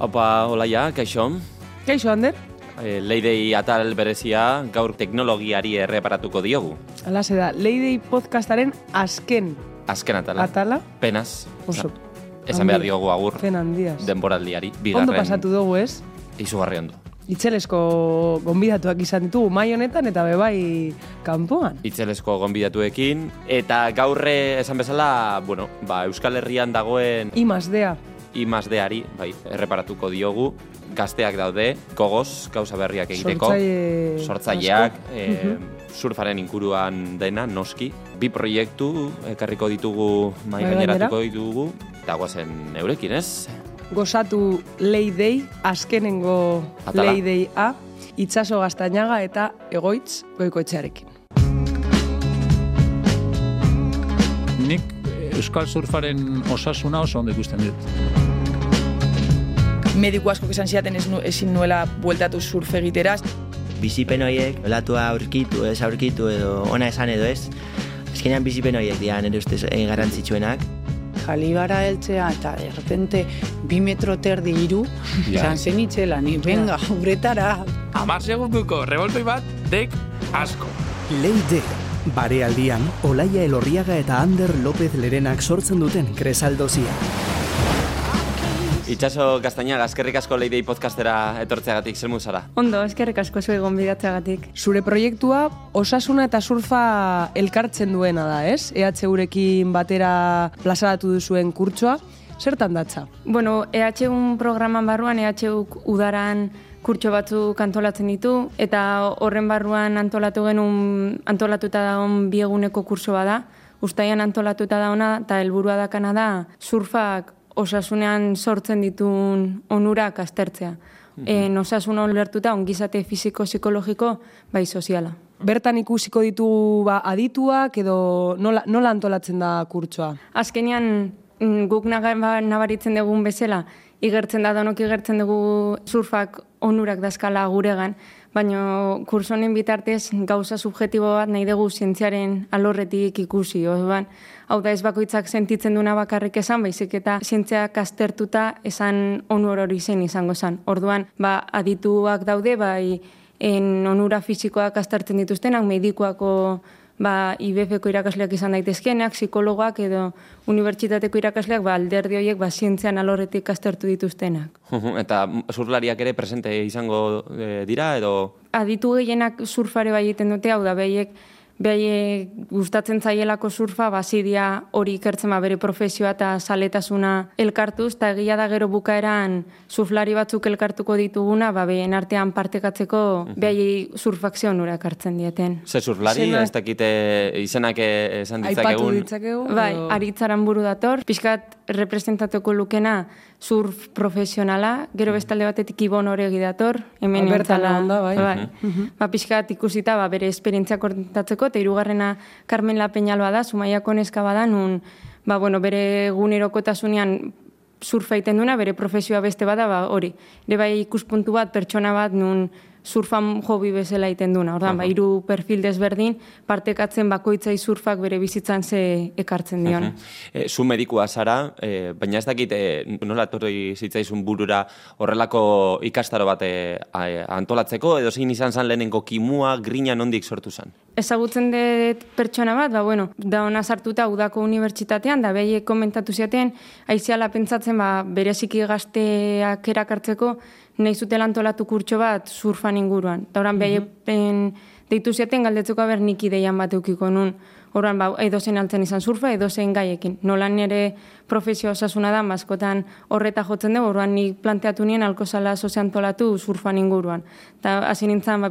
Opa, hola ja, kaixo. Kaixo, Ander? E, Leidei atal berezia gaur teknologiari erreparatuko diogu. Ala da, Leidei podcastaren azken Azken atala. atala. Penaz. Oso. Esan behar diogu agur Zen handiaz. denboraldiari. Ondo Bigarren pasatu dugu, ez? izugarri ondo. Itzelesko gonbidatuak izan ditugu mai honetan eta bebai kanpoan. Itzelesko gonbidatuekin. Eta gaurre esan bezala, bueno, ba, Euskal Herrian dagoen Imazdea. Imazdeari, bai, erreparatuko diogu. Gazteak daude, gogoz, gauza berriak egiteko. Sortzaile sortzaileak, e, surfaren inguruan dena, noski. Bi proiektu ekarriko ditugu, mai Bai, gaineratuko ditugu, eta guazen eurekin, ez? Gozatu Leidei, azkenengo Atala. Leidei A, itxaso gaztainaga eta egoitz goikoetxearekin. Nik Euskal Surfaren osasuna oso ondo ikusten dut. mediku asko esan ziaten ez nu, ezin nuela bueltatu surf egiteraz. bizipen horiek, olatua aurkitu, ez aurkitu edo ona esan edo ez. Azkenean bizipen horiek dira nire ustez eh, garrantzitsuenak. Jalibara heltzea eta de repente bi metro terdi iru, Ja. izan zen itxela, ni venga, uretara, Amar segunduko revoltoi bat, dek asko. Leide, barealdian, Olaia Elorriaga eta Ander López Lerenak sortzen duten kresaldozia. Itxaso gaztaina, eskerrik asko leidei podcastera etortzeagatik, zer zara? Ondo, eskerrik asko zuei gonbidatzeagatik. Zure proiektua osasuna eta surfa elkartzen duena da, ez? EHUrekin batera plazaratu duzuen kurtsoa. Zertan datza? Bueno, EHU programan barruan EHUk udaran kurtso batzuk antolatzen ditu eta horren barruan antolatu genuen antolatuta dagoen bieguneko kurso bada. Uztaian antolatuta dauna eta helburua dakana da surfak osasunean sortzen ditun onurak aztertzea. En osasuna ulertuta ongizate fisiko-psikologiko bai soziala. Bertan ikusiko ditugu ba, adituak edo nola, nola antolatzen da kurtsoa? Azkenean mm, guk ba- nabaritzen dugun bezala, igertzen da donok igertzen dugu surfak onurak dazkala guregan, baina kurso honen bitartez gauza subjetibo bat nahi dugu zientziaren alorretik ikusi. Orduan, hau da ez bakoitzak sentitzen duna bakarrik esan, baizik eta zientziak aztertuta esan onur hori zein izango zen. Orduan, ba, adituak daude, bai, en onura fisikoak aztertzen dituztenak, medikuako ba, IBF-ko irakasleak izan daitezkenak, psikologoak edo unibertsitateko irakasleak ba, alderdi horiek ba, zientzian alorretik aztertu dituztenak. Eta surflariak ere presente izango eh, dira, edo... Aditu gehienak surfare bai egiten dute, hau da, behiek Behi gustatzen zaielako surfa, basidia hori ikertzen ba, bere profesioa eta saletasuna elkartuz, eta egia da gero bukaeran surflari batzuk elkartuko dituguna, ba, behien artean partekatzeko behi surfakzio onura ekartzen dieten. Ze surflari, Izenak- ez dakite izenak eh, esan Aipatu ditzakegun. ditzakegu? Bai, aritzaran buru dator, pixkat representatuko lukena surf profesionala, gero bestalde batetik ibon horegi dator, hemen bertan egontzala- egon da, bai. bai. Ba, pixkat ikusita ba, bere esperientzia kontatzeko, eta hirugarrena Carmen La Peñalba da, Zumaiako neska bada, nun, ba, bueno, bere egunerokotasunean surfa egiten duna, bere profesioa beste bada, ba, hori. Ere bai ikuspuntu bat, pertsona bat, nun surfan hobi bezala egiten duna. Ordan, ba, hiru perfil desberdin, partekatzen bakoitzai surfak bere bizitzan ze ekartzen dion. E, zu medikua zara, e, baina ez dakit e, nola etorri zitzaizun burura horrelako ikastaro bat e, antolatzeko, edo zein izan zen lehenengo kimua, grina nondik sortu zen. Ezagutzen dut pertsona bat, ba, bueno, da ona sartuta udako unibertsitatean, da behiek komentatu ziaten, aiziala pentsatzen, ba, bereziki gazteak erakartzeko, nahi zutela antolatu kurtso bat surfan inguruan. Da oran, mm deitu ziaten galdetzeko aber nik ideian bat eukiko nun. Horan, ba, edozen altzen izan surfa, edozen gaiekin. Nolan nire profesio osasuna da, maskotan horreta jotzen dugu, orduan nik planteatu nien alkozala sozia antolatu surfan inguruan. Eta hasi nintzen, ba,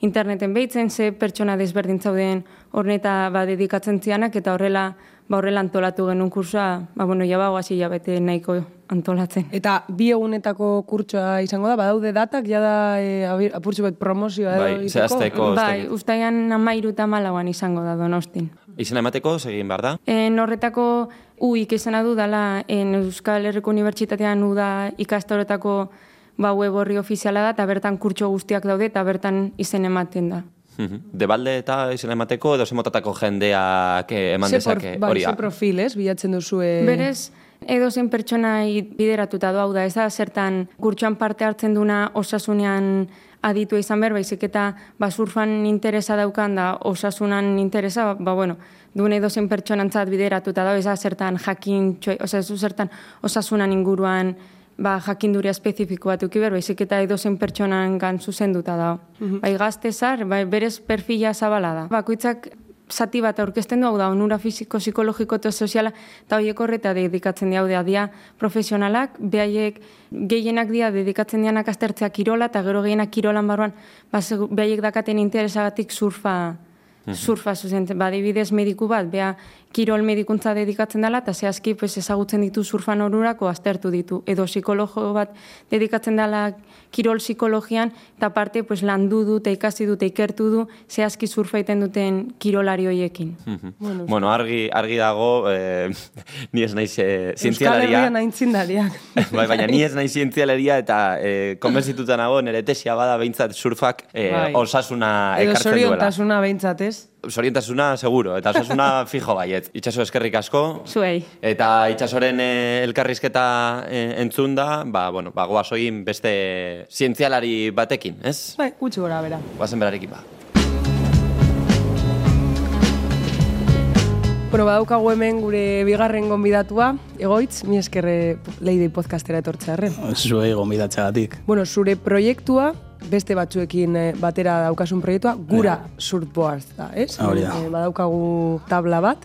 interneten behitzen, ze pertsona desberdin zauden horneta ba, dedikatzen zianak, eta horrela, ba, horrela antolatu genuen kursoa, ba, bueno, jabago hasi jabete nahiko antolatzen. Eta bi egunetako kurtsoa izango da, badaude datak, jada e, abi- apurtxo bet promozioa edo Bai, zehazteko, Bai, ustaian amairu eta malauan izango da donostin. Izena emateko, segin behar da? En horretako uik izena du dala en Euskal Herriko Unibertsitatean uda ikastaroetako ba, web horri ofiziala da, eta bertan kurtso guztiak daude, eta bertan izen ematen da. Mhm. Debalde eta izena emateko, edo zemotatako jendeak eh, eman dezake bai, hori. ze profil, ez, bilatzen duzue... Berez, edozein pertsonai bideratuta doa, da, ez da zertan kurtsuan parte hartzen duna osasunean aditua izan behar, baizik eta ba, surfan interesa daukan da osasunan interesa, ba, bueno, duen edozein pertsonantzat bideratuta da, ez da zertan jakin, txoi, oza, zertan osasunan inguruan ba, jakinduria espezifiko bat uki behar, baizik eta edozein pertsonan gan zuzenduta da. Bai gazte zar, bai, berez perfila zabala da. Bakoitzak zati bat aurkezten du, hau da, onura fisiko, psikologiko eta soziala, eta horiek horreta dedikatzen dira, da, dia profesionalak, behaiek gehienak dira dedikatzen dianak aztertzea kirola, eta gero gehienak kirolan barruan, ba, behaiek dakaten interesagatik surfa, surfa zuzentzen, ba, adibidez mediku bat, bea kirol medikuntza dedikatzen dela, eta zehazki pues, ezagutzen ditu surfan orurako aztertu ditu. Edo psikologo bat dedikatzen dela kirol psikologian, eta parte pues, landu du, eta ikasi du, eta ikertu du, zehazki surfa egiten duten kirolari hoiekin. Bueno, bueno argi, argi dago, eh, ni ez naiz eh, Euskal zientzialaria. Herrian aintzindariak. bai, baina ni ez naiz zientzialaria eta eh, konbentzituta nago nire tesia bada behintzat surfak eh, Bai. osasuna Edo ekartzen duela. zoriontasuna behintzat, ez? Sorientasuna, seguro, eta osasuna fijo baiet. Itxaso eskerrik asko. Zuei. Eta itxasoren eh, elkarrizketa eh, entzun da, ba, bueno, ba, goazoin beste zientzialari batekin, ez? Bai, gutxi gora bera. Guazen berarekin ba. Bueno, badaukagu hemen gure bigarren gonbidatua, egoitz, mi eskerre Lady podcastera etortzearren. Zuei gonbidatzeagatik. Bueno, zure proiektua, beste batzuekin eh, batera daukasun proiektua, gura surfboard da, ez? Hori da. Eh, badaukagu tabla bat.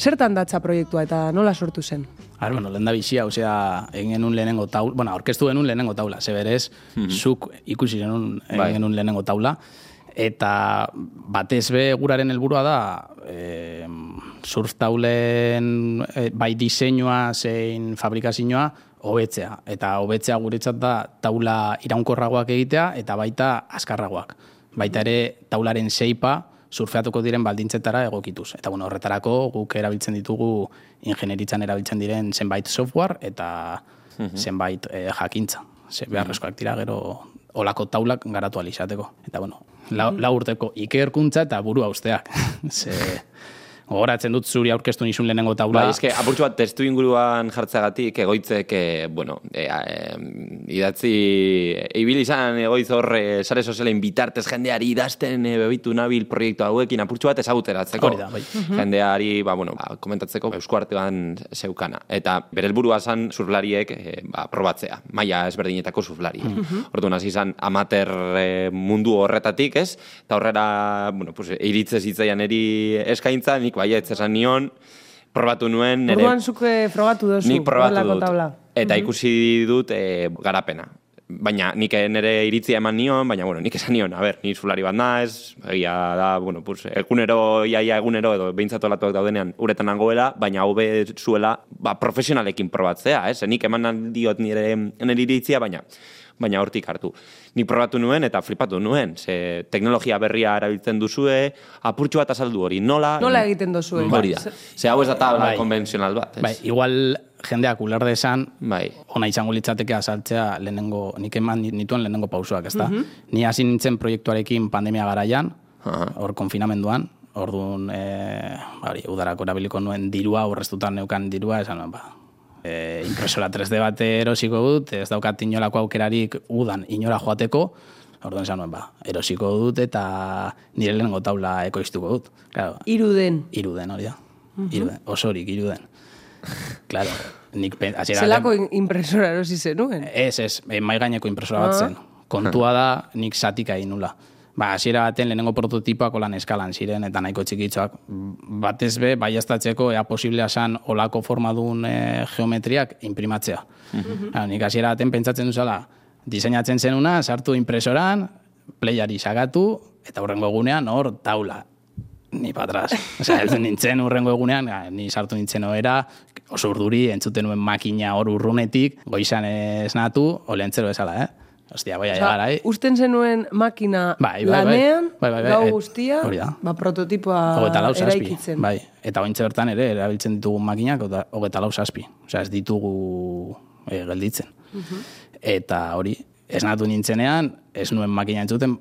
Zertan datza proiektua eta nola sortu zen? Ar, bueno, lehen da bizia, osea, egin genuen lehenengo taula, bueno, orkestu genuen lehenengo taula, ze berez, zuk ikusi genuen, Bai. genuen lehenengo taula, eta batez be guraren helburua da, e, surf taulen e, bai diseinua zein fabrikazioa hobetzea. Eta hobetzea guretzat da taula iraunkorragoak egitea eta baita azkarragoak. Baita ere taularen seipa surfeatuko diren baldintzetara egokituz. Eta bueno, horretarako guk erabiltzen ditugu ingenieritzan erabiltzen diren zenbait software eta zenbait eh, jakintza. Ze beharrezkoak dira gero olako taulak garatu alizateko. Eta bueno, lau, lau urteko ikerkuntza eta burua usteak. Ze gogoratzen dut zuri aurkeztu nizun lehenengo taula. Bai, eske, apurtxo bat testu inguruan jartzeagatik egoitzek, e, bueno, e, e, idatzi, ibili izan egoitz hor e, sare sozialen bitartez jendeari idazten e, bebitu nabil proiektu hauekin apurtxo bat ezaguteratzeko. Hori da, bai. Jendeari, ba, bueno, ba, komentatzeko eusko artean zeukana. Eta bere helburua zan surflariek e, ba, probatzea, maila ezberdinetako surflari. Orduan hasi izan amater e, mundu horretatik, ez? Eta horrera, bueno, pues, iritze zitzaian eri eskaintza, nik baietz esan nion, probatu nuen nere Orduan zuke frogatu dozu, nik probatu dut. tabla. Eta ikusi dut e, garapena. Baina nik nire iritzia eman nion, baina bueno, nik esan nion, a ber, ni zulari bat naiz, egia da, bueno, pues, egunero, iaia egunero, edo behintzat olatuak daudenean uretan nangoela, baina hobe zuela, ba, profesionalekin probatzea, ez? Nik eman diot nire, nire iritzia, baina baina hortik hartu. Nik probatu nuen eta flipatu nuen, ze teknologia berria erabiltzen duzue, apurtxo bat azaldu hori, nola... Nola egiten dozue? Hori da. Ze hau ez da tabla Bai. konbentzional bat, ez? Bai, igual jendeak uler desan, Bai. ona izango litzateke azaltzea lehenengo, nik eman nituen lehenengo pausoak, ezta? Ni hasi nintzen proiektuarekin pandemia garaian, hor konfinamenduan, orduan, e, hori, udarako erabiliko nuen dirua, horreztutan neukan dirua, esan ba, e, impresora 3D bat erosiko dut, ez daukat inolako aukerarik udan inora joateko, orduan esan nuen, ba, erosiko dut eta nire lehenengo taula ekoiztuko dut. Claro, Iruden. iruden hori da. Iruden, osorik iruden. Claro, nik hasiera Zelako in- impresora erosi zenuen? Ez, ez, e, mai gaineko impresora bat zen. Kontua da, nik zatika egin nula. Ba, hasiera baten lehenengo prototipoak olan eskalan ziren, eta nahiko txikitzoak. Batez be, baiaztatzeko ea posiblea san olako formadun e, geometriak imprimatzea. Claro, nik hasiera baten pentsatzen duzala, diseinatzen zenuna, sartu impresoran, playari sagatu, eta hurrengo egunean hor taula. Ni patras. Osea, ez nintzen urrengo egunean, ni sartu nintzen oera, oso urduri, entzuten nuen makina hor urrunetik, goizan esnatu, olentzero esala, eh? Ostia, bai, Osea, gara, eh? usten zenuen makina Bai, bai, bai. lanean, Bai, bai, bai, gau eh, guztia, ba, prototipoa Hogeta lau eraikitzen. Bai, eta ointze bertan ere, erabiltzen ditugu makinak, eta hogeta lau zazpi. Osea, ez ditugu e, gelditzen. Eta hori, esnatu nintzenean, ez nuen makina entzuten,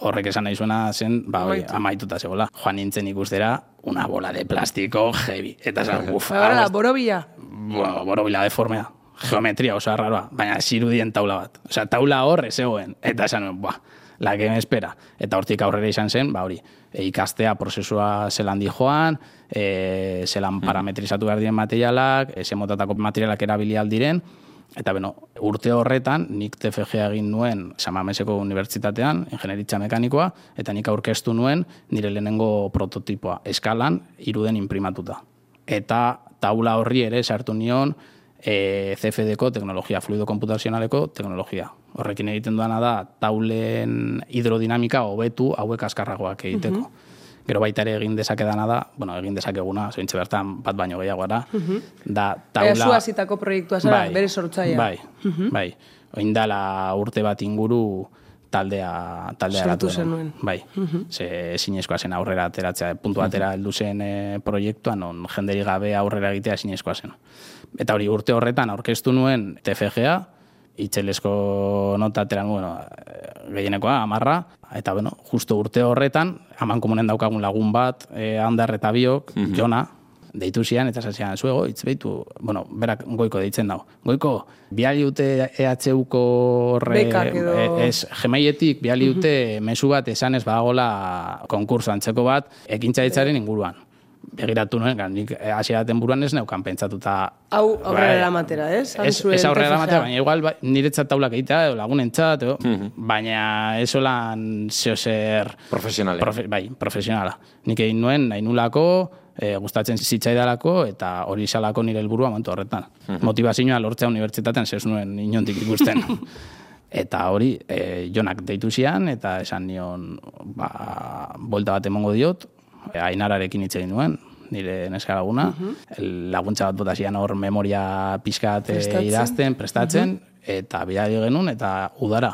horrek esan nahi zuena zen, ba, hori, amaituta zegoela. Joan nintzen ikustera, una bola de plastiko heavy. Eta esan, uf, hau da, ez- borobila. bo- borobila deformea. Geometria oso arraroa, baina zirudien taula bat. Osea, taula hor ez zegoen. Eta esan buah, la que me espera. Eta hortik aurrera izan zen, ba hori, e, ikastea prozesua zelan di joan, e, zelan parametrizatu behar diren materialak, e, ze motatako materialak erabili aldiren, Eta beno, urte horretan, nik TFG egin nuen Samameseko Unibertsitatean, ingenieritza mekanikoa, eta nik aurkeztu nuen nire lehenengo prototipoa, eskalan, iruden imprimatuta. Eta taula horri ere sartu nion e, CFD-ko teknologia, fluido komputazionaleko teknologia. Horrekin egiten duana da, taulen hidrodinamika hobetu hauek askarragoak egiteko. Gero baita ere egin dezakedana da, bueno, egin dezakeguna, zointxe bertan bat baino gehiago da Baina taula... zu hasitako proiektua zara, bere sortzaia. Bai, bai. Oin dala urte bat inguru taldea taldea Sortu eratu genuen. zenuen. Bai. Ze ezinezkoa zen aurrera ateratzea, puntu atera heldu zen e, proiektuan non jenderi gabe aurrera egitea ezinezkoa zen. Eta hori urte horretan aurkeztu nuen TFGA, itzelesko nota ateran, bueno, eh, gehienekoa, amarra, eta bueno, justo urte horretan, haman komunen daukagun lagun bat, e, handar eta biok, Jona, deitu zian, eta zazian, zuego, hitz behitu, bueno, berak goiko deitzen dago. Goiko, biali dute EHUko horre, Bekak edo- e, ez, gemaietik biali dute mezu bat esan ez badagola konkurso antzeko bat, ekintza ditzaren inguruan. Begiratu nuen, gan, nik eh, hasieraten buruan ez neukan pentsatuta Hau aurrera Bai. eramatera, ez? Ez, ez aurrera ematea, baina igual ba, niretzat taulak egitea, edo lagunentzat, edo, baina ez olan zeo zer... Profesionale. Profe, bai, profesionala. Nik egin nuen, nahi nulako, e, gustatzen zitzaidalako, eta hori izalako nire helburua momentu horretan. Motivazioa lortzea unibertsitatean zez nuen inontik ikusten. Eta hori, e, jonak deitu zian, eta esan nion, ba, bolta bat emongo diot, ainararekin hitz egin nuen, nire neska laguna, laguntza bat bota zian hor memoria pixkat e, Prestatzen. idazten, prestatzen, eta bidali genuen, eta udara.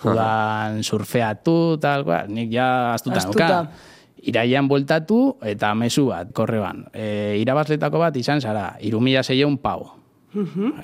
Udan surfeatu, tal, cual, nik ja astuta Astuta. neukan. Iraian bueltatu eta mezu bat, korreban. E, irabazletako bat izan zara, irumila zeion pau.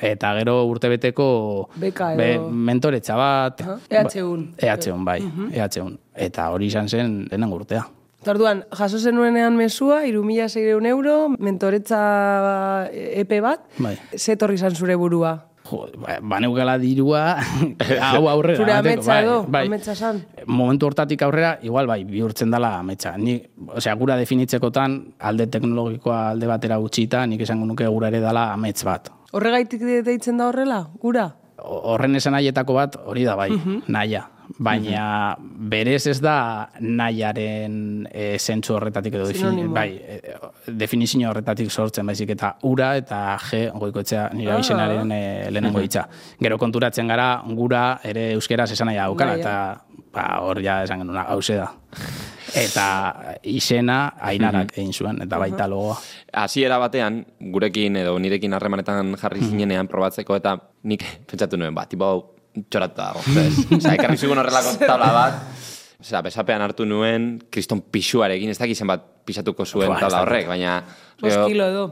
Eta gero urtebeteko Beka be, edo- mentoretza bat. Aha, EHUn. EHUn, bai, EHUn. Eta hori izan zen denen urtea. Eta Orduan, jaso zenuenean mesua, irumila zeireun euro, mentoretza epe bat, Bai. zetorri izan zure burua. Jo, ba, baneukala dirua, hau aurrera. Zure ametsa edo, bai. ametsa san. momentu hortatik aurrera, igual bai, bihurtzen dela ametsa. Ni, osea, gura definitzekotan, alde teknologikoa alde batera utxita, nik esango nuke gura ere dela amets bat. Horregaitik de- deitzen da horrela, gura? O- Horren esan nahietako bat, hori da bai, naia. Baina berez ez da nahiaren e, zentzu horretatik edo defini, bai, e, definizio horretatik sortzen baizik eta ura eta G goikoetzea nire Ah. abizenaren e, lehenengo hitza. Gero konturatzen gara gura ere euskeraz esan nahi daukala Bai, eta ba, hor ja esan genuen hause da. Eta izena ainarak egin zuen, eta baita logoa. hasiera batean, gurekin edo nirekin harremanetan jarri zinenean probatzeko eta nik pentsatu nuen, ba, tipo hau txoratu dago. ez? Osea, ekarri zigun horrelako tabla bat, Osea, besapean hartu nuen, kriston pixuarekin, ez dakizen bat pixatuko zuen tabla horrek, baina... Bost kilo edo.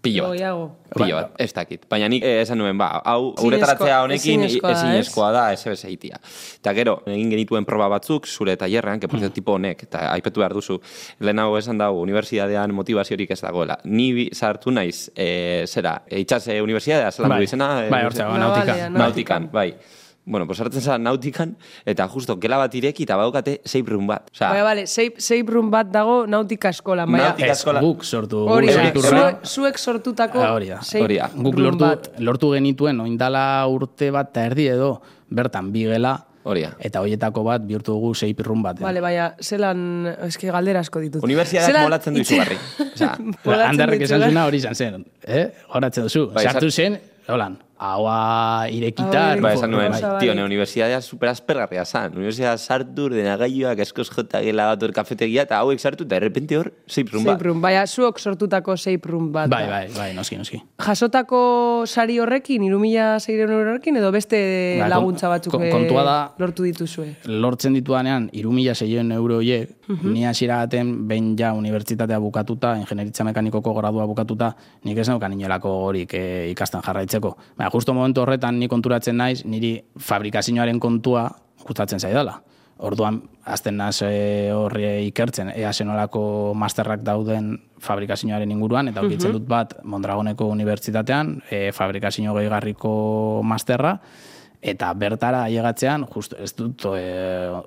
Pilo bat. Gehiago. Pilo bat, ez dakit. Baina nik eh, esan nuen, ba, hau uretaratzea honekin ezinezkoa da, ebes eitia. Eta gero, egin genituen proba batzuk, zure tailerrean, que por cierto, tipo honek, eta aipatu behar duzu, lehenago esan dago, unibertsitatean motivaziorik ez dagoela. Ni bi sartu naiz, e, zera, e, itxas e, unibertsitatea, zelan Bai. du izena? Bai, hortxe, unibertsitate- nautikan. Navalean, Nautikan, bai. Bueno, pues hartzen zara nautikan, eta justo gela bat ireki, eta badaukate safe room bat. Osea, Baina, bale, safe room bat dago nautika eskolan, baina. Nautika eskola. guk sortu Hori zuek, sortutako Ah, hori da, safe hori da. Guk lortu, bat. lortu genituen, oindala urte bat eta erdi edo, bertan bi gela, Hori da. eta hoietako bat bihurtu dugu sei pirrun bat. Bale, baina, zelan, eski galdera asko ditut. Unibertsitateak Zelan molatzen du itxe- izugarri. Osea, Handarrek esan zuna hori izan zen. Eh? Horatzen duzu. Bai, Sartu zen, holan, haua irekita. Ba, irekita. esan nuen, Bai. tio, ne unibertsitatea super aspergarria zan. Unibertsitatea sartu, dena gaioak, eskoz jota gela bat hor kafetegia, eta hauek sartu, eta errepente hor, room bat. Room, baina zuok sortutako room bat. Bai, bai, bai, noski, noski. Jasotako sari horrekin, irumila zeiren horrekin, edo beste Ba, laguntza batzuk kon- eh, kontua da- lortu dituzue. Lortzen dituanean, irumila zeioen euro horiek, ni hasiera baten behin ja unibertsitatea bukatuta, ingenieritza mekanikoko gradua bukatuta, nik ez neukan inolako horik eh, ikasten jarraitzeko. Justo momentu horretan ni konturatzen naiz, niri fabrikazioaren kontua gustatzen zaidala. Orduan, azten naz e, horri ikertzen, ea zenolako masterrak dauden fabrikazioaren inguruan, eta aurkitzen dut bat Mondragoneko Unibertsitatean, e, fabrikazio gehigarriko masterra, eta bertara ailegatzean, justu ez dut e,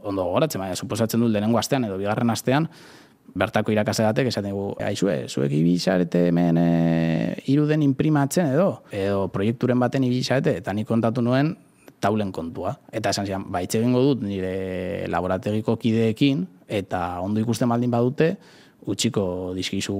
ondo gogoratzen, baina suposatzen dut lehenengo astean edo bigarren astean, bertako irakasle batek esaten dugu, aizue, zuek ibizarete hemen e, iruden imprimatzen edo, edo proiekturen baten ibizarete, eta nik kontatu nuen taulen kontua. Eta esan zian, ba, itxe egingo dut nire laborategiko kideekin, eta ondo ikusten baldin badute, utxiko dizkizu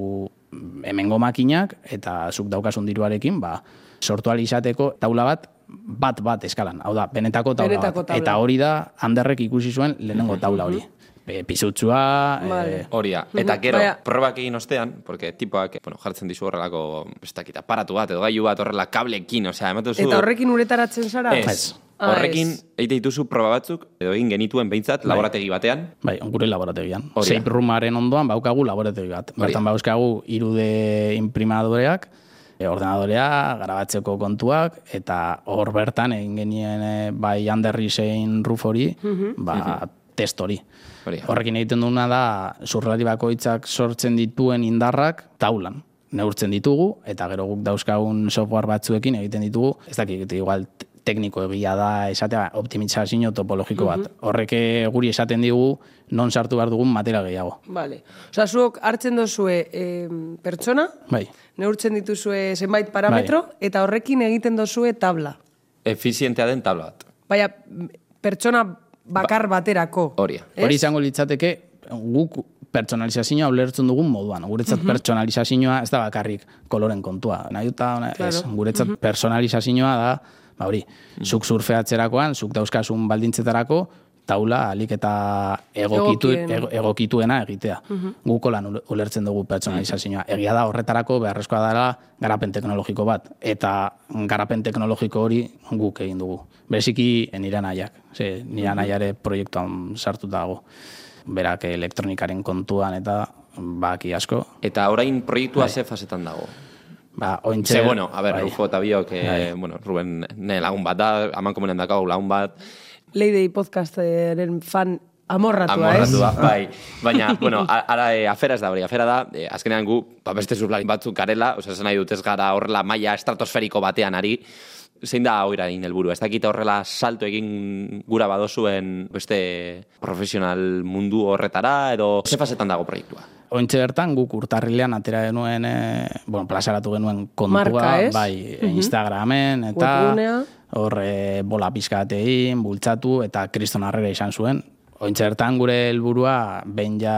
hemengo makinak, eta zuk daukasun diruarekin, ba, sortu izateko taula bat, bat bat eskalan. Hau da, benetako taula Benetako bat. taula. Eta hori da, handerrek ikusi zuen lehenengo taula hori. E, pizutsua, Vale. e, Hori da. Eta gero, Baina- probak egin ostean, porque tipoak, bueno, jartzen dizu horrelako, ez dakit, aparatu bat, edo gailu bat horrela kablekin, osea, ematen zu... Eta horrekin uretaratzen zara? Ez. Ah, Horrekin, ez. eite dituzu proba batzuk, edo egin genituen behintzat, laborategi batean. Bai, gure laborategian. Safe roomaren ondoan baukagu laborategi bat. Hori Bertan da. bauzkagu irude imprimadoreak, e, ordenadorea, garabatzeko kontuak, eta hor bertan egin genien bai handerri zein ruf hori, ba, test hori. Horrekin egiten duguna da, zurrari bakoitzak sortzen dituen indarrak taulan neurtzen ditugu, eta gero guk dauzkagun software batzuekin egiten ditugu, ez dakit, igual tekniko egia da esatea optimizazio topologiko bat. Horrek eh, guri esaten digu non sartu behar dugun material gehiago. Vale. Osa, zuok hartzen dozue eh, pertsona, Bai, neurtzen dituzue zenbait parametro, eta horrekin egiten dozue tabla. Efizientea den tabla bat. Baina, pertsona bakar baterako. Hori hori izango litzateke guk pertsonalizazioa ulertzen dugun moduan. Guretzat pertsonalizazioa ez da bakarrik koloren kontua. Nahi dut, ona, ez, Claro. guretzat personalizazioa da, ba hori, zuk surfeatzerakoan, zuk dauzkasun baldintzetarako, taula alik eta egokitu, Egokien. egokituena egitea. Guk lan ule- ulertzen dugu pertsonalizazioa. Egia da horretarako beharrezkoa dela garapen teknologiko bat. Eta garapen teknologiko hori guk egin dugu. Bereziki nire nahiak. Ze, nire nahiare proiektuan sartuta dago. Berak elektronikaren kontuan eta baki asko. Eta orain proiektua ze fasetan dago. Ba, ointxe, Ze, bueno, a ber, bai. Rufo eta biok, eh, Bai. bueno, Ruben ne lagun bat da, aman komunen dakago lagun bat, Leidei podcasteren fan amorratua, amorratua, ez? bai. Baina, bueno, ara, eh, afera ez da hori, afera da, eh, azkenean gu, ba, beste zuzlari batzuk garela, osea, esan nahi dut ez gara horrela maila estratosferiko batean ari, zein da hoira egin helburu? Ez dakita horrela salto egin gura badozuen beste profesional mundu horretara, edo ze fasetan dago proiektua? Ointxe bertan guk urtarrilean atera genuen, e, bueno, plazaratu genuen kontua, Marka, bai, Instagramen, eta Webgunea. Hor e, bola pizkatein, bultzatu, eta kriston harrera izan zuen. Ointxe bertan gure helburua behin ja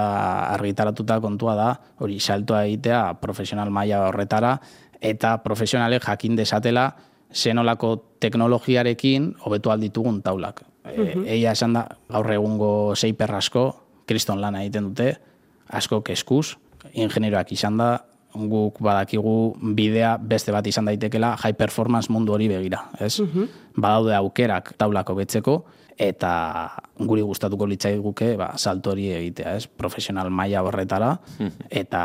argitaratuta kontua da, hori saltoa egitea profesional maila horretara, eta profesionalek jakin desatela zenolako teknologiarekin hobetu alditugun taulak. E, eia esan da, gaur egungo seiper asko, kriston lana egiten dute, asko keskuz, ingenieroak izan da, guk badakigu bidea beste bat izan daitekela high performance mundu hori begira, ez? Badaude aukerak taulako betzeko, eta guri gustatuko litzaiguke ba, salto hori egitea, ez? Profesional maila horretara, eta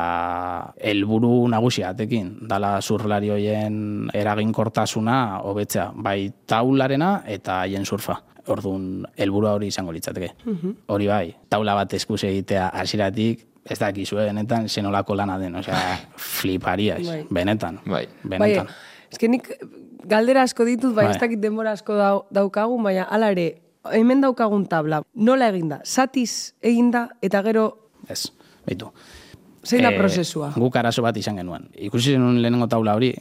helburu nagusia atekin, dala zurlari hoien eraginkortasuna hobetzea, bai taularena eta haien surfa. Orduan, helburua hori izango litzateke. Hori bai, taula bat eskuz egitea hasieratik ez dakizue benetan zenolako lana den, osea, fliparia, Bai. benetan. Bai. Bai, Benetan. eske nik galdera asko ditut, bai, Bai. ez dakit denbora asko dau, daukagun, baina hala ere, hemen daukagun tabla, nola eginda? Satiz eginda, eta gero, Ez, beitu. zein da Eh, prozesua? Guk arazo bat izan genuen. Ikusi zenuen lehenengo taula hori,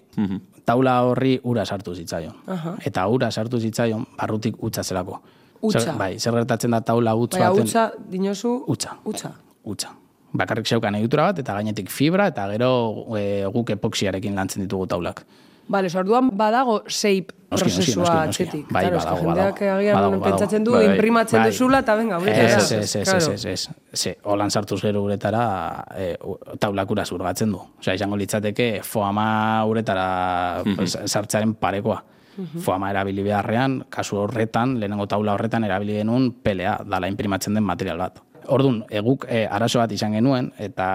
taula horri ura sartu zitzaion. Aha. Eta ura sartu zitzaion barrutik utza zelako. Hutsa. Zer, bai, zer gertatzen da taula utz Baina, utza, dinozu... Utza. Utza. Utza. Bakarrik zeukan egitura bat, eta gainetik fibra, eta gero e, guk epoxiarekin lantzen ditugu taulak. Bale, orduan badago shape Noski, prozesua atzetik. Bai, Claro, badago, jendeak agian Badago, badago. pentsatzen du, Bai, bai. imprimatzen Bai. duzula, eta venga, uretara. ez, ez, ez, ez, ez, ez. Ze, holan sartuz gero uretara e, taulakura zurgatzen du. Osea, izango litzateke foama uretara pues, sartzaren parekoa. Foama erabili beharrean, kasu horretan, lehenengo taula horretan erabili genuen pelea, dala imprimatzen den material bat. Ordun eguk e, arazo bat izan genuen, eta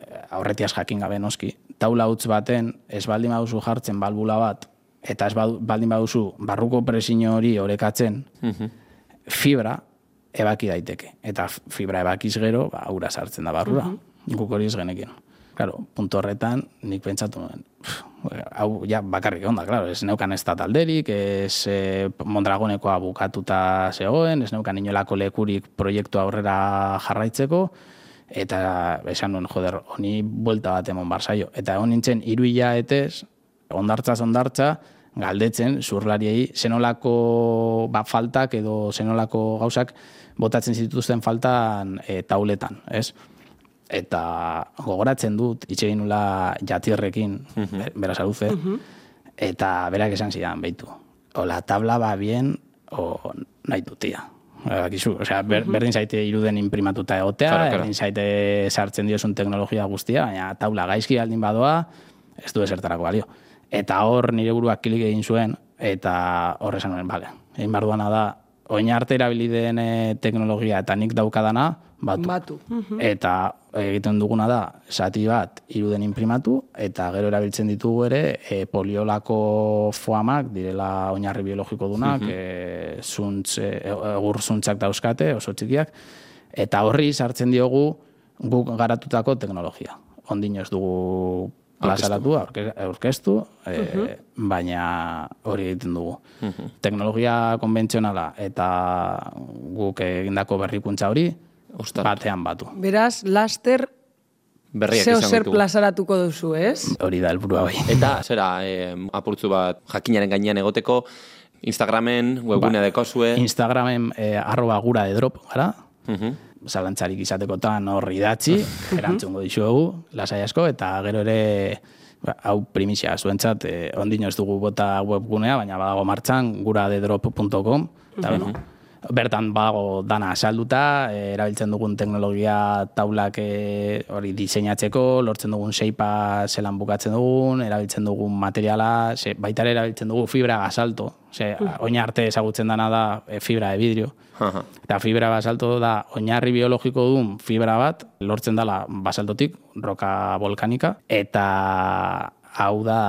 e, aurretiaz jakin gabe noski, taula utz baten, ez baldin baduzu jartzen balbula bat, eta ez baldin baduzu barruko presio hori orekatzen, fibra ebaki daiteke. Eta fibra ebakiz gero, ba, ura sartzen da barrura. Guk hori ez genekin. Claro, punto horretan, nik pentsatu nuen, hau ja bakarrik onda, claro, ez neukan ez talderik, ez e, Mondragonekoa bukatuta zegoen, ez neukan inolako lekurik proiektu aurrera jarraitzeko, eta esan nuen, joder, honi buelta bat emon barzaio. Eta egon nintzen, iru etez, ondartza ondartza, galdetzen zurlariei zenolako ba, faltak edo zenolako gauzak botatzen zituzten faltan e, tauletan, ez? Eta gogoratzen dut, itxe nula jatierrekin, mm beraz aluze, eta berak esan zidan, behitu. O la tabla ba bien, o nahi dutia. Bakizu, osea, ber, berdin zaite iruden imprimatuta egotea, Claro, claro. berdin zaite sartzen diozun teknologia guztia, baina taula gaizki aldin badoa, ez du esertarako balio. Eta hor nire buruak kilik egin zuen, eta hor esan nuen, bale, egin behar duana da, oin arte erabili den eh, teknologia eta nik daukadana, batu. Batu. Eta egiten duguna da, sati bat iruden imprimatu, eta gero erabiltzen ditugu ere e, poliolako foamak, direla oinarri biologiko dunak, e, zuntz, e, egur zuntzak dauzkate, oso txikiak, eta horri sartzen diogu guk garatutako teknologia. Ondino ez dugu plazaratu, aurke- aurkeztu, e, baina hori egiten dugu. Teknologia konbentzionala eta guk egindako berrikuntza hori, Ostras. batean batu. Beraz, laster Berriak zeo izango zer plazaratuko duzu, ez? Hori da helburua bai. Eta, zera, eh, apurtzu bat jakinaren gainean egoteko, Instagramen, webgunea Ba, dekozue. Instagramen eh, arroba gura de drop, gara? Mhm. Zalantzarik izatekotan hor idatzi, erantzungo dizuegu, lasai asko, eta gero ere ba, hau primizia zuentzat, eh, ondino ez dugu bota webgunea, baina badago martxan, guradedrop.com, eta bueno, bertan badago dana salduta, eh, erabiltzen dugun teknologia taulak eh, hori diseinatzeko, lortzen dugun seipa zelan bukatzen dugun, erabiltzen dugun materiala, ze, baita ere erabiltzen dugu fibra gasalto, ze, oin arte ezagutzen dana da eh, fibra de vidrio, Aha. Eta fibra basalto da oinarri biologiko duen fibra bat, lortzen dela basaltotik, roka volkanika, eta hau da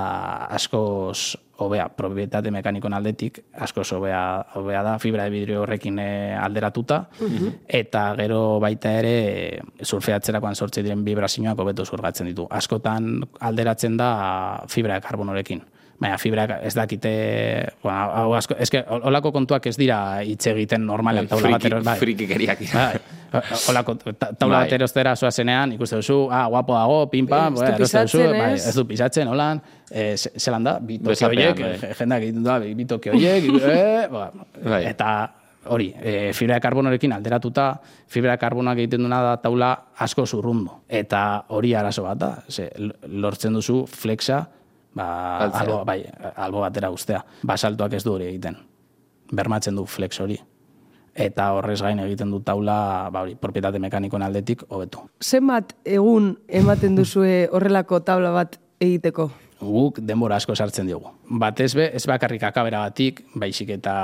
askoz hobea, propietate mekanikon aldetik, askoz hobea, hobea da fibra de vidrio horrekin eh, alderatuta, eta gero baita ere surfeatzerakoan sortze diren vibrazioak hobeto zurgatzen ditu. Askotan alderatzen da fibra karbonorekin. Baina fibra ez dakite, bueno, hau asko, eske, olako kontuak ez dira hitz egiten normalean taula bat Friki, eros, bai. frikikeriak dira. Bai, olako, ta- taula Bai. bat erostera zoazenean, ikuste duzu, ah, guapo dago, du bai, eroste duzu, bai, ez? du pisatzen, holan, eh, ze- zelan da, bi toki Besapean, horiek, bai. eh, jendak egiten da, bi toki horiek, eh, ba, Bai. eta hori, e, fibra de karbonorekin alderatuta, fibra de karbonoak egiten duena da taula asko zurrundu. Eta hori arazo bat da, ze, lortzen duzu flexa, ba, albo, bai, albo batera ustea. Basaltoak ez du hori egiten. Bermatzen du flex hori. Eta horrez gain egiten du taula, ba hori, propietate mekanikoen aldetik hobetu. Zenbat egun ematen duzue horrelako tabla bat egiteko? guk denbora asko sartzen diogu. Batez be, ez bakarrik akaberagatik, baizik eta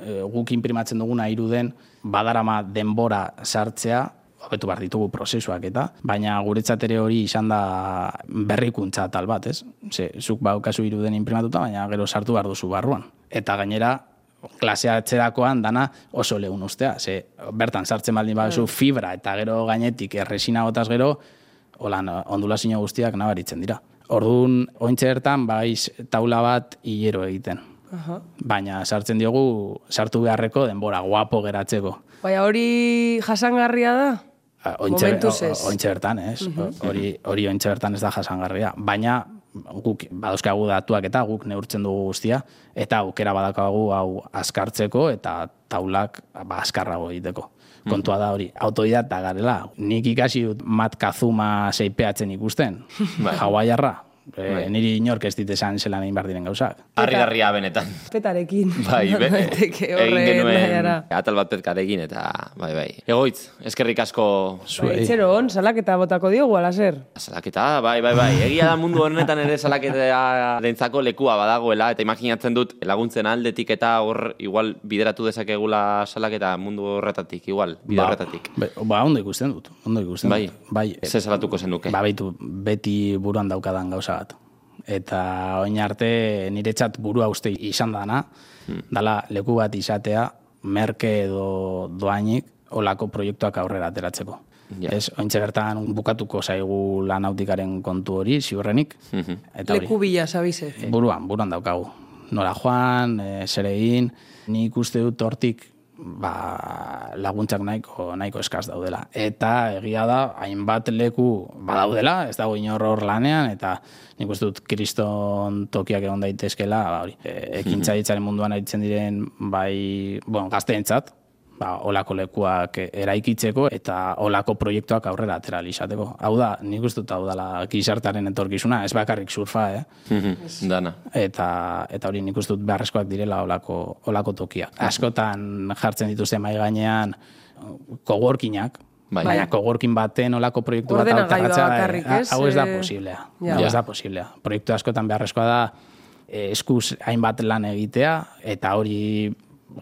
e, guk imprimatzen duguna iruden, badarama denbora sartzea, hobetu behar ditugu prozesuak eta, baina guretzat ere hori izan da berrikuntza tal bat, ez? Ze, zuk baukazu iruden imprimatuta, baina gero sartu behar duzu barruan. Eta gainera, klasea atzerakoan dana oso lehun ustea. Ze, bertan sartzen baldin baduzu fibra eta gero gainetik erresina botaz gero, holan ondulazio guztiak nabaritzen dira. Orduan, ointxe bertan, baiz taula bat hilero egiten. Aha. Baina sartzen diogu sartu beharreko denbora guapo geratzeko. Baina hori jasangarria da? Ah, Ointxe, ez. ointxe bertan, ez? Hori, hori ointxe bertan ez da jasangarria. Baina guk badauzkagu datuak eta guk neurtzen dugu guztia, eta aukera badakagu hau askartzeko eta taulak ba, askarrago egiteko. Kontua da hori, autodidakta garela. Nik ikasi dut Mat Kazuma seipeatzen ikusten, hawaiarra. E, niri inork ez dit esan zelan egin behar diren gauzak. Harri-garria benetan. Petarekin. Bai, be, Daiteke egin genuen atal bat petkarekin eta bai, bai. Egoitz, eskerrik asko Bai, Etxero on, salaketa botako diogu, alazer. Salaketa, bai, bai, bai. Egia da mundu honetan ere salaketa dentzako lekua badagoela, eta imaginatzen dut laguntzen aldetik eta hor igual bideratu dezakegula salaketa mundu horretatik, igual, bide horretatik. Ba, ba, ondo ikusten dut, ondo ikusten Bai, dut. Bai, ze salatuko zenuke. Ba, baitu, beti buruan daukadan gauza bat. Eta oin arte niretzat burua uste izan dana, Hmm. dala leku bat izatea, merke edo doainik, olako proiektuak aurrera ateratzeko. Ja. Ez, ointxe bertan bukatuko zaigu lanautikaren kontu hori, ziurrenik. Eta hori, Leku bila, sabize. buruan, buruan daukagu. Nola joan, e, zer egin, nik uste dut hortik ba, laguntzak nahiko, nahiko eskaz daudela. Eta egia da, hainbat leku badaudela, ez dago inor hor lanean, eta nik uste dut kriston tokiak egon daitezkela, ba, hori, e, ekintzaitzaren munduan aritzen diren, bai, bueno, gazteentzat, ba, olako lekuak eraikitzeko eta olako proiektuak aurrera atera izateko. Hau da, nik uste dut hau dela gizartaren etorkizuna, ez bakarrik surfa, eh? Dana. eta eta hori nik uste dut beharrezkoak direla olako, olako tokiak. Askotan jartzen dituzte mai gainean kogorkinak, Bai. Baina kogorkin baten olako proiektu bat bakarrik, eh, ez? hau ez da Eh, posiblea. ja. Hau ez da posiblea. Proiektu askotan beharrezkoa da eh, eskuz hainbat lan egitea, eta hori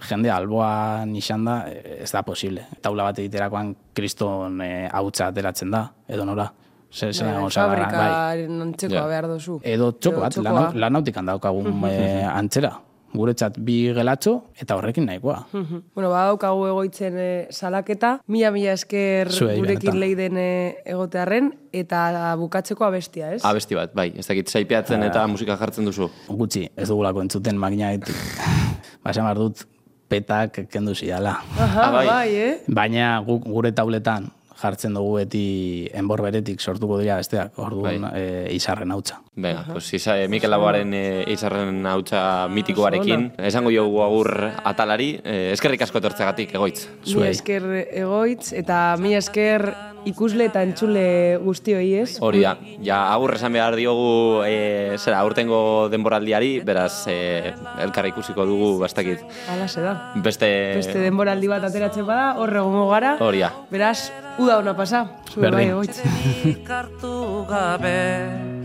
jende alboan izan da, ez da posible. Taula bat egiterakoan kriston hautza ateratzen da, edo nora. Zer, zer Bai, gara, bai. Antzekoa Ja. behar duzu. Edo txoko bat, lan, lanautikan daukagun eh, antzera. Guretzat bi gelatxo eta horrekin nahikoa. Mhm. Bueno, badaukagu egoitzen e, salaketa, mila mila esker Zuei, gurekin benetan. leiden e, egotearren, eta bukatzeko abestia, ez? Abesti bat, bai. Ez dakit saipeatzen eta musika jartzen duzu. Gutxi, ez dugulako entzuten makinaitik. ba, esan behar dut, petak kendu zidala. Aha, Ah, bai. bai, eh? Baina guk gure tauletan jartzen dugu beti enbor beretik sortuko dira besteak, orduan Bai. e, izarren hautza. Venga, pues isa, Mikel Laboaren e, izarren hautsa mitikoarekin. Esango jogu agur atalari. E, eskerrik asko etortzegatik, egoitz. Zuei. esker egoitz, eta mila esker ikusle eta entzule guztioi, ez? Hori da, ja agur esan behar diogu e, zera, aurtengo denboraldiari, beraz e, elkarra ikusiko dugu, bastakit. Hala da. Beste... Beste denboraldi bat ateratzen bada, horre gongo gara. Hori da. Beraz, uda ona pasa. Zure Berdin. bai, gabe